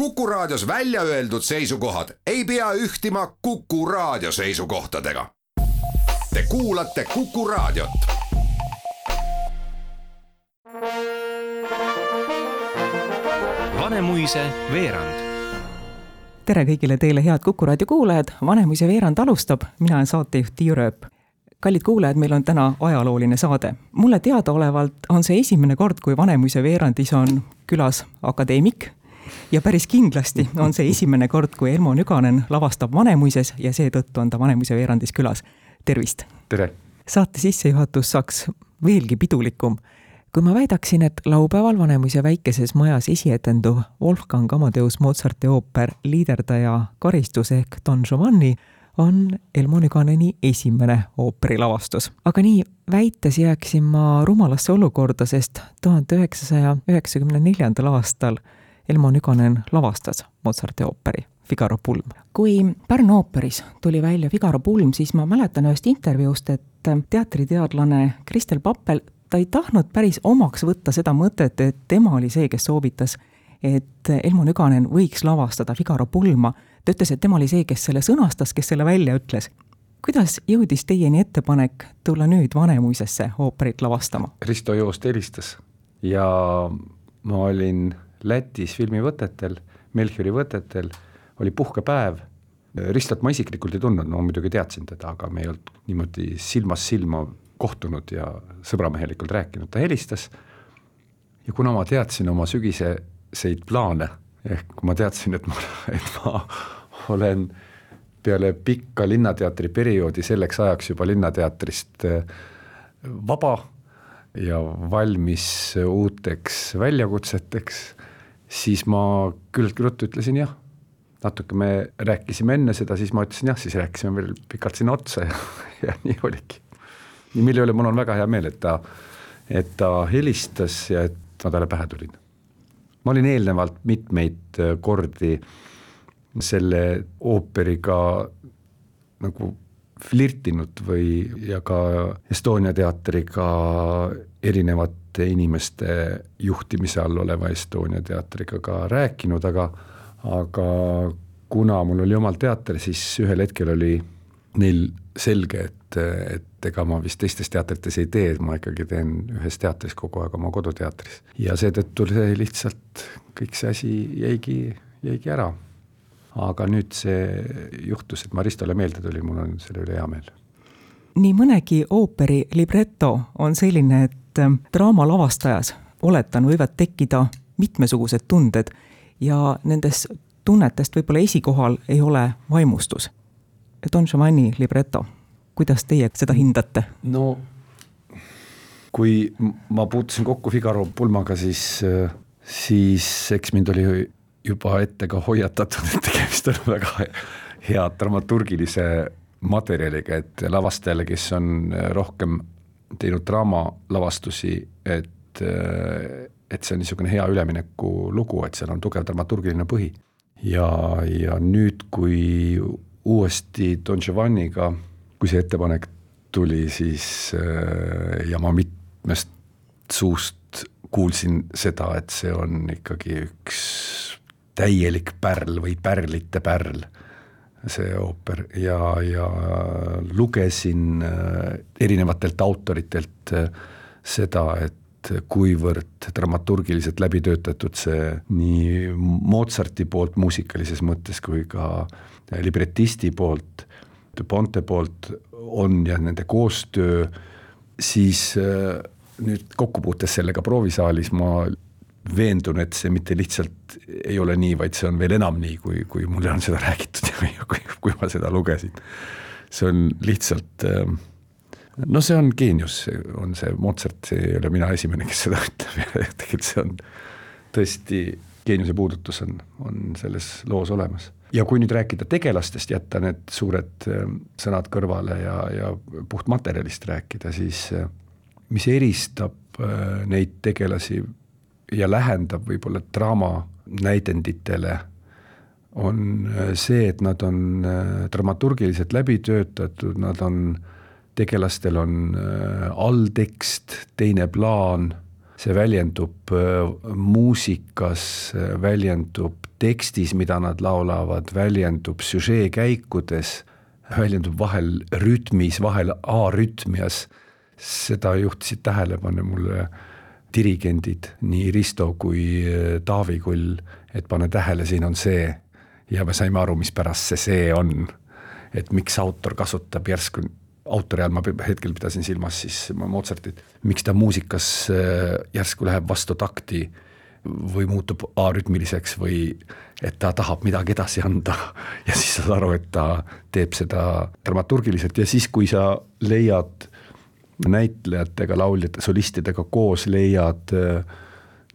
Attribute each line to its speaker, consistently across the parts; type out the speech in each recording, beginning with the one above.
Speaker 1: Kuku Raadios välja öeldud seisukohad ei pea ühtima Kuku Raadio seisukohtadega. Te kuulate Kuku Raadiot.
Speaker 2: Vanemuise veerand
Speaker 3: tere kõigile teile, head Kuku raadio kuulajad, Vanemuise veerand alustab, mina olen saatejuht Tiiu Rööp. kallid kuulajad, meil on täna ajalooline saade. mulle teadaolevalt on see esimene kord, kui Vanemuise veerandis on külas akadeemik ja päris kindlasti on see esimene kord, kui Elmo Nüganen lavastab Vanemuises ja seetõttu on ta Vanemuise veerandis külas. tervist!
Speaker 4: tere!
Speaker 3: saate sissejuhatus saaks veelgi pidulikum kui ma väidaksin, et laupäeval Vanemuise väikeses majas esietenduv Wolfgang Amadeus Mozarti ooper Liiderdaja karistus ehk Don Giovanni on Elmo Nüganeni esimene ooperilavastus. aga nii väites jääksin ma rumalasse olukorda, sest tuhande üheksasaja üheksakümne neljandal aastal Elmo Nüganen lavastas Mozarti ooperi Figaro pulm. kui Pärnu ooperis tuli välja Figaro pulm, siis ma mäletan ühest intervjuust, et teatriteadlane Kristel Pappel ta ei tahtnud päris omaks võtta seda mõtet, et tema oli see, kes soovitas, et Elmo Nüganen võiks lavastada Figaro pulma. ta ütles, et tema oli see, kes selle sõnastas, kes selle välja ütles. kuidas jõudis teieni ettepanek tulla nüüd Vanemuisesse ooperit lavastama?
Speaker 4: Risto Joost helistas ja ma olin Lätis filmivõtetel, Melchiori võtetel, oli puhkepäev. Ristot ma isiklikult ei tundnud, ma muidugi teadsin teda, aga me ei olnud niimoodi silmast silma kohtunud ja sõbramehelikult rääkinud, ta helistas ja kuna ma teadsin oma sügiseseid plaane, ehk kui ma teadsin, et ma, et ma olen peale pikka Linnateatri perioodi selleks ajaks juba Linnateatrist äh, vaba ja valmis uuteks väljakutseteks, siis ma küllaltki ruttu ütlesin jah. natuke me rääkisime enne seda, siis ma ütlesin jah, siis rääkisime veel pikalt sinna otsa ja, ja nii oligi mille üle mul on väga hea meel, et ta, et ta helistas ja et ma talle pähe tulin. ma olin eelnevalt mitmeid äh, kordi selle ooperiga nagu flirtinud või, ja ka Estonia teatriga erinevate inimeste juhtimise all oleva Estonia teatriga ka rääkinud, aga aga kuna mul oli omal teater, siis ühel hetkel oli neil selge, et, et ega ma vist teistes teatrites ei tee, ma ikkagi teen ühes teatris kogu aeg oma koduteatris. ja seetõttu see lihtsalt, kõik see asi jäigi, jäigi ära. Aga nüüd see juhtus, et Maristole meelde tuli, mul on selle üle hea meel.
Speaker 3: nii mõnegi ooperi libreto on selline, et ähm, draama lavastajas, oletan, võivad tekkida mitmesugused tunded ja nendest tunnetest võib-olla esikohal ei ole vaimustus Don Giovanni libreto, kuidas teie seda hindate?
Speaker 4: no kui ma puutusin kokku Figaro pulmaga, siis, siis eks mind oli juba ette ka hoiatatud, et tegemist on väga hea dramaturgilise materjaliga, et lavastajale, kes on rohkem teinud draamalavastusi, et, et see on niisugune hea üleminekulugu, et seal on tugev dramaturgiline põhi. ja, ja nüüd, kui uuesti Don Giovanniga, kui see ettepanek tuli, siis ja ma mitmest suust kuulsin seda, et see on ikkagi üks täielik pärl või pärlite pärl, see ooper. Ja, ja lugesin äh, erinevatelt autoritelt äh, seda, et kuivõrd dramaturgiliselt läbi töötatud see nii Mozarti poolt muusikalises mõttes kui ka libretisti poolt, Ponte poolt on ja nende koostöö, siis äh, nüüd kokkupuutes sellega proovisaalis ma veendun, et see mitte lihtsalt ei ole nii, vaid see on veel enam nii, kui, kui mulle on seda räägitud ja kui, kui ma seda lugesin. see on lihtsalt, äh, no see on geenius, on see Mozart, see ei ole mina esimene, kes seda ütleb ja tegelikult see on tõesti, geeniuse puudutus on, on selles loos olemas ja kui nüüd rääkida tegelastest, jätta need suured ähm, sõnad kõrvale ja, ja puhtmaterjalist rääkida, siis äh, mis eristab äh, neid tegelasi ja lähendab võib-olla draama näidenditele, on äh, see, et nad on dramaturgiliselt läbi töötatud, nad on, tegelastel on alltekst, teine plaan, see väljendub äh, muusikas, väljendub tekstis, mida nad laulavad, väljendub süžeekäikudes, väljendub vahel rütmis, vahel arütmias, seda juhtisid tähelepanu mulle dirigendid, nii Risto kui Taavi Kull, et pane tähele, siin on see ja me saime aru, mispärast see see on. et miks autor kasutab järsku, autori all ma hetkel pidasin silmas siis Mozartit, miks ta muusikas äh, järsku läheb vastu takti või muutub arütmiliseks või et ta tahab midagi edasi anda ja siis saad aru, et ta teeb seda dramaturgiliselt ja siis, kui sa leiad näitlejatega, lauljate, solistidega koos leiad äh,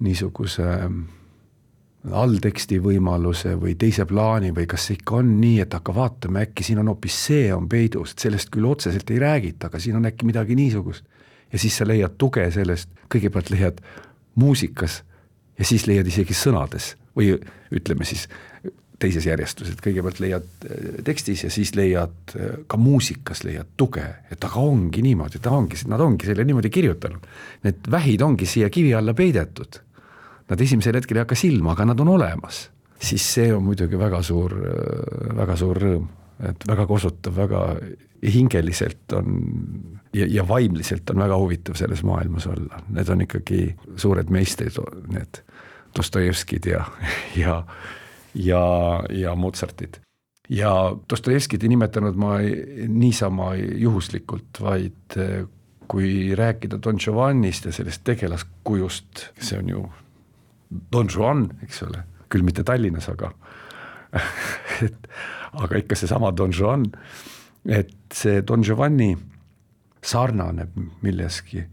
Speaker 4: niisuguse allteksti võimaluse või teise plaani või kas see ikka on nii, et hakka vaatama, äkki siin on hoopis see on peidus, et sellest küll otseselt ei räägita, aga siin on äkki midagi niisugust. ja siis sa leiad tuge sellest, kõigepealt leiad muusikas ja siis leiad isegi sõnades või ütleme siis teises järjestuses, et kõigepealt leiad äh, tekstis ja siis leiad äh, ka muusikas leiad tuge, et aga ongi niimoodi, ta ongi, nad ongi selle niimoodi kirjutanud. Need vähid ongi siia kivi alla peidetud. Nad esimesel hetkel ei hakka silma, aga nad on olemas, siis see on muidugi väga suur, väga suur rõõm, et väga kosutav, väga hingeliselt on ja, ja vaimliselt on väga huvitav selles maailmas olla, need on ikkagi suured meistrid, need Dostojevskid ja, ja, ja, ja Mozartid. ja Dostojevskit ei nimetanud ma niisama juhuslikult, vaid kui rääkida Don Giovannist ja sellest tegelaskujust, see on ju Don Juan, eks ole, küll mitte Tallinnas, aga et aga ikka seesama Don Juan, et see Don Giovanni sarnaneb milleski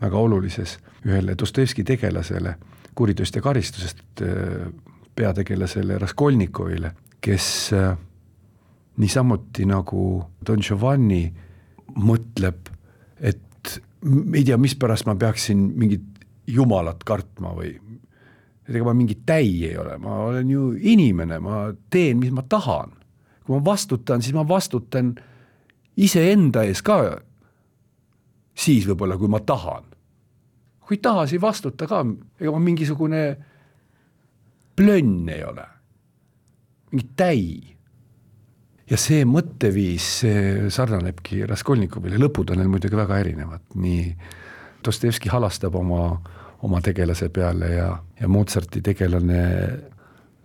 Speaker 4: väga olulises ühele Dostojevski tegelasele kuritööst ja karistusest äh, peategelasele Raskolnikovile, kes äh, niisamuti nagu Don Giovanni mõtleb, et ei tea, mispärast ma peaksin mingit jumalat kartma või et ega ma mingi täi ei ole, ma olen ju inimene, ma teen, mis ma tahan. kui ma vastutan, siis ma vastutan iseenda ees ka. siis võib-olla, kui ma tahan. kui ei taha, siis ei vastuta ka, ega ma mingisugune plönn ei ole, mingi täi. ja see mõtteviis, see sarnanebki Raskolnikovile, lõpud on neil muidugi väga erinevad, nii Dostojevski halastab oma oma tegelase peale ja, ja Mozarti tegelane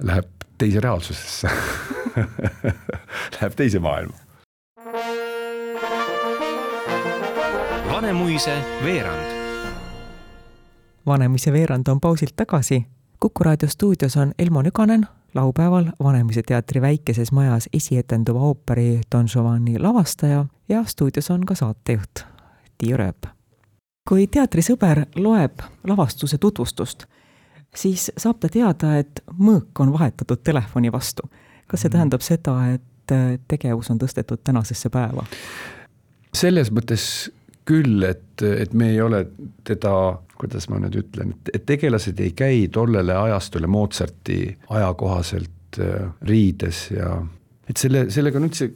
Speaker 4: läheb teise reaalsusesse Läheb teise maailma.
Speaker 3: Vanemuise veerand. Vanemuise veerand on pausilt tagasi. Kuku raadio stuudios on Elmo Nüganen laupäeval Vanemuise teatri väikeses majas esietenduva ooperi Don Giovanni lavastaja ja stuudios on ka saatejuht Tiia Rööp kui teatrisõber loeb lavastuse tutvustust, siis saab ta teada, et mõõk on vahetatud telefoni vastu. kas see mhm. tähendab seda, et äh, tegevus on tõstetud tänasesse päeva?
Speaker 4: selles mõttes küll, et, et me ei ole teda, kuidas ma nüüd ütlen, et tegelased ei käi tollele ajastule Mozarti ajakohaselt äh, riides ja et selle, sellega on üldse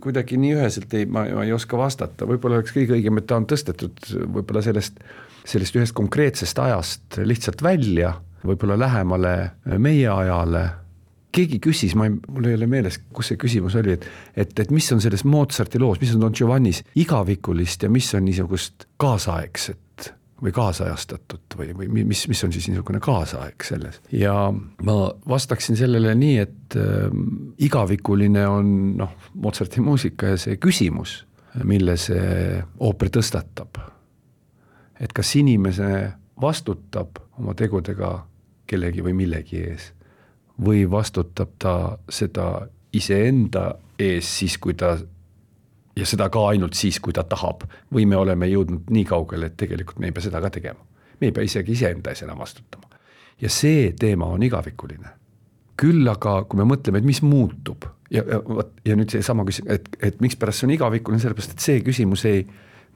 Speaker 4: kuidagi nii üheselt ei, ma, ma ei oska vastata, võib-olla oleks kõige õigem, et ta on tõstetud võib-olla sellest, sellest ühest konkreetsest ajast lihtsalt välja, võib-olla lähemale meie ajale, keegi küsis, ma ei, mul ei ole meeles, kus see küsimus oli, et et, et mis on selles Mozarti loos, mis on Don Giovannis igavikulist ja mis on niisugust kaasaegset või kaasajastatud või, või mis, mis on siis niisugune kaasaeg selles. ja ma vastaksin sellele nii, et äh, igavikuline on noh, Mozarti muusika ja see küsimus, mille see ooper tõstatab. et kas inimene vastutab oma tegudega kellegi või millegi ees või vastutab ta seda iseenda ees siis, kui ta ja seda ka ainult siis, kui ta tahab. või me oleme jõudnud nii kaugele, et tegelikult me ei pea seda ka tegema. me ei pea isegi iseenda ees enam vastutama. ja see teema on igavikuline. küll aga, kui me mõtleme, et mis muutub ja, ja vot ja nüüd seesama küsimus, et, et mikspärast see on igavikuline, sellepärast et see küsimus ei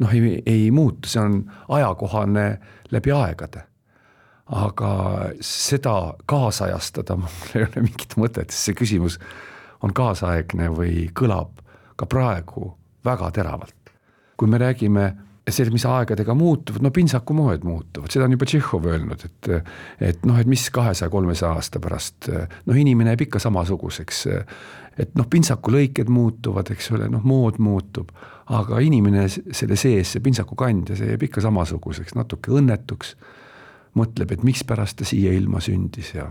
Speaker 4: noh, ei, ei muutu, see on ajakohane läbi aegade aga seda kaasajastada mul ei ole mingit mõtet, sest see küsimus on kaasaegne või kõlab ka praegu väga teravalt. kui me räägime see, mis aegadega muutuvad, no pintsakumoed muutuvad, seda on juba Tšehhov öelnud, et et noh, et mis kahesaja, kolmesaja aasta pärast, noh, inimene jääb ikka samasuguseks. et noh, pintsakulõiked muutuvad, eks ole, noh, mood muutub, aga inimene selle sees, see pintsakukandja, see jääb ikka samasuguseks, natuke õnnetuks, mõtleb, et mikspärast ta siia ilma sündis ja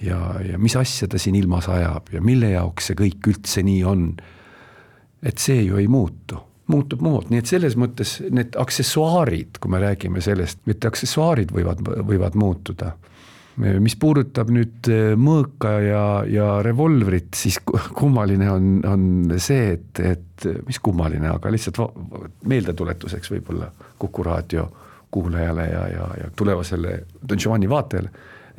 Speaker 4: ja, ja mis asja ta siin ilmas ajab ja mille jaoks see kõik üldse nii on. et see ju ei muutu muutub mood, nii et selles mõttes need aksessuaarid, kui me räägime sellest, mitte aksessuaarid võivad, võivad muutuda. mis puudutab nüüd äh, mõõka ja, ja revolvrit, siis kummaline on, on see, et, et mis kummaline, aga lihtsalt meeldetuletuseks võib-olla Kuku raadio kuulajale ja, ja, ja tulevasele Don Giovanni vaatajale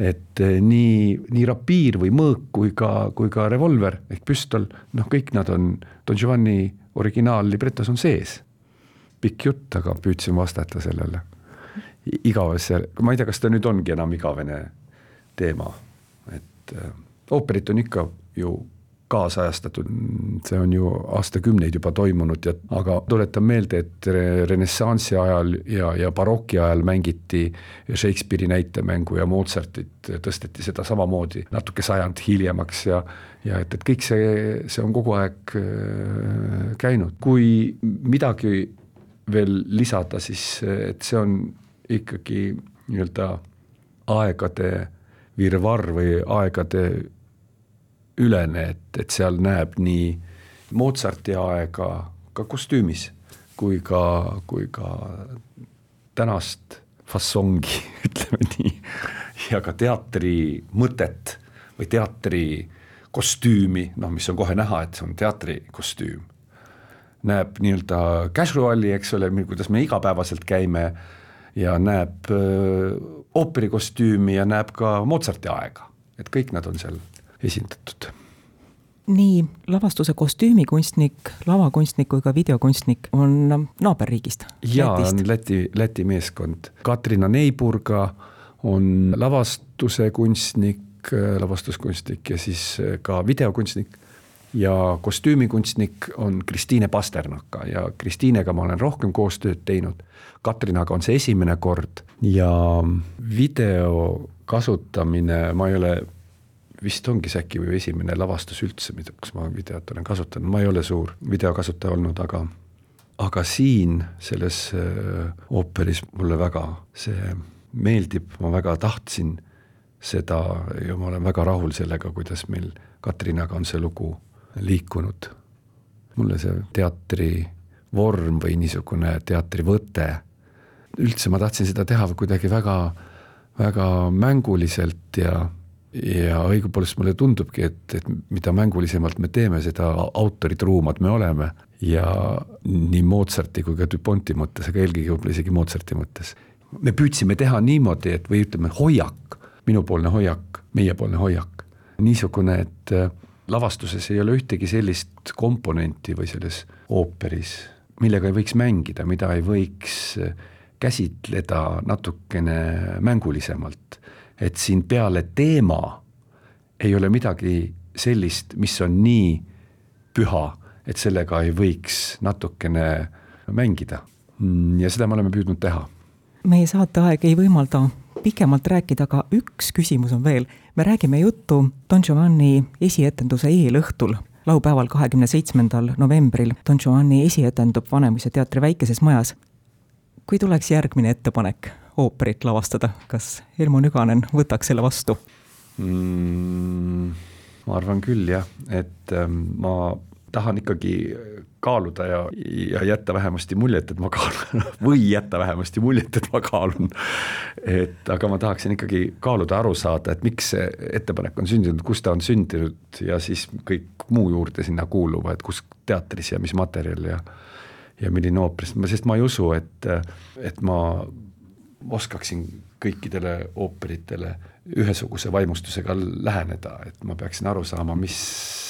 Speaker 4: et äh, nii, nii rapiir või mõõk kui ka, kui ka revolver ehk püstol, noh, kõik nad on Don Giovanni originaallibretos on sees. pikk jutt, aga püüdsin vastata sellele igavesse, ma ei tea, kas ta nüüd ongi enam igavene teema, et äh, ooperit on ikka ju kaasajastatud, see on ju aastakümneid juba toimunud ja aga tuletan meelde, et renessansi ajal ja, ja baroki ajal mängiti Shakespeare'i näitemängu ja Mozartit tõsteti seda samamoodi natuke sajand hiljemaks ja ja et, et kõik see, see on kogu aeg äh, käinud, kui midagi veel lisada, siis et see on ikkagi nii-öelda aegade virvarr või aegade ülene, et, et seal näeb nii Mozarti aega ka kostüümis kui ka, kui ka tänast fassongi, ütleme nii, ja ka teatri mõtet või teatri kostüümi, noh, mis on kohe näha, et see on teatrikostüüm. näeb nii-öelda casual'i, eks ole, kuidas me igapäevaselt käime ja näeb öö, ooperikostüümi ja näeb ka Mozarti aega, et kõik nad on seal esindatud
Speaker 3: nii lavastuse kostüümikunstnik, lavakunstnik kui ka videokunstnik on naaberriigist.
Speaker 4: jaa, on Läti, Läti meeskond. Katrina Neiburga on lavastuse kunstnik, lavastuskunstnik ja siis ka videokunstnik. ja kostüümikunstnik on Kristiine Pasternaka ja Kristiinega ma olen rohkem koostööd teinud. Katrinaga on see esimene kord ja video kasutamine, ma ei ole vist ongi see äkki või esimene lavastus üldse, mida, kus ma videot olen kasutanud, ma ei ole suur videokasutaja olnud, aga aga siin selles äh, ooperis mulle väga see meeldib, ma väga tahtsin seda ja ma olen väga rahul sellega, kuidas meil Katrinaga on see lugu liikunud. mulle see teatri vorm või niisugune teatrivõte, üldse ma tahtsin seda teha kuidagi väga, väga mänguliselt ja ja õigupoolest mulle tundubki, et, et mida mängulisemalt me teeme, seda autoritruumad me oleme. Ja nii Mozarti kui ka Duponti mõttes, aga eelkõige võib-olla isegi Mozarti mõttes. me püüdsime teha niimoodi, et või ütleme, hoiak, minupoolne hoiak, meiepoolne hoiak, niisugune, et äh, lavastuses ei ole ühtegi sellist komponenti või selles ooperis, millega ei võiks mängida, mida ei võiks äh, käsitleda natukene mängulisemalt et siin peale teema ei ole midagi sellist, mis on nii püha, et sellega ei võiks natukene mängida. ja seda me oleme püüdnud teha.
Speaker 3: meie saateaeg ei võimalda pikemalt rääkida, aga üks küsimus on veel. me räägime juttu Don Giovanni esietenduse eelõhtul, laupäeval, kahekümne seitsmendal novembril. Don Giovanni esietendub Vanemuise teatri väikeses majas. kui tuleks järgmine ettepanek, ooperit lavastada, kas Elmo Nüganen võtaks selle vastu
Speaker 4: mm,? ma arvan küll jah, et ähm, ma tahan ikkagi kaaluda ja, ja jätta vähemasti muljet, et ma kaalun või jätta vähemasti muljet, et ma kaalun. et aga ma tahaksin ikkagi kaaluda, aru saada, et miks see ettepanek on sündinud, kus ta on sündinud ja siis kõik muu juurde sinna kuuluva, et kus teatris ja mis materjal ja ja milline ooper, sest ma ei usu, et, et ma oskaksin kõikidele ooperitele ühesuguse vaimustusega läheneda, et ma peaksin aru saama, mis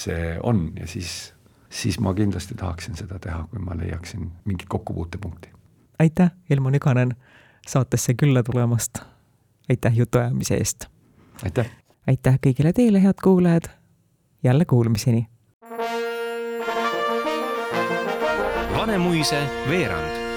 Speaker 4: see on ja siis, siis ma kindlasti tahaksin seda teha, kui ma leiaksin mingit kokkupuutepunkti.
Speaker 3: aitäh, Ilmo Nüganen, saatesse külla tulemast. aitäh jutuajamise eest.
Speaker 4: aitäh.
Speaker 3: aitäh kõigile teile, head kuulajad. jälle kuulmiseni.
Speaker 2: Vanemuise veerand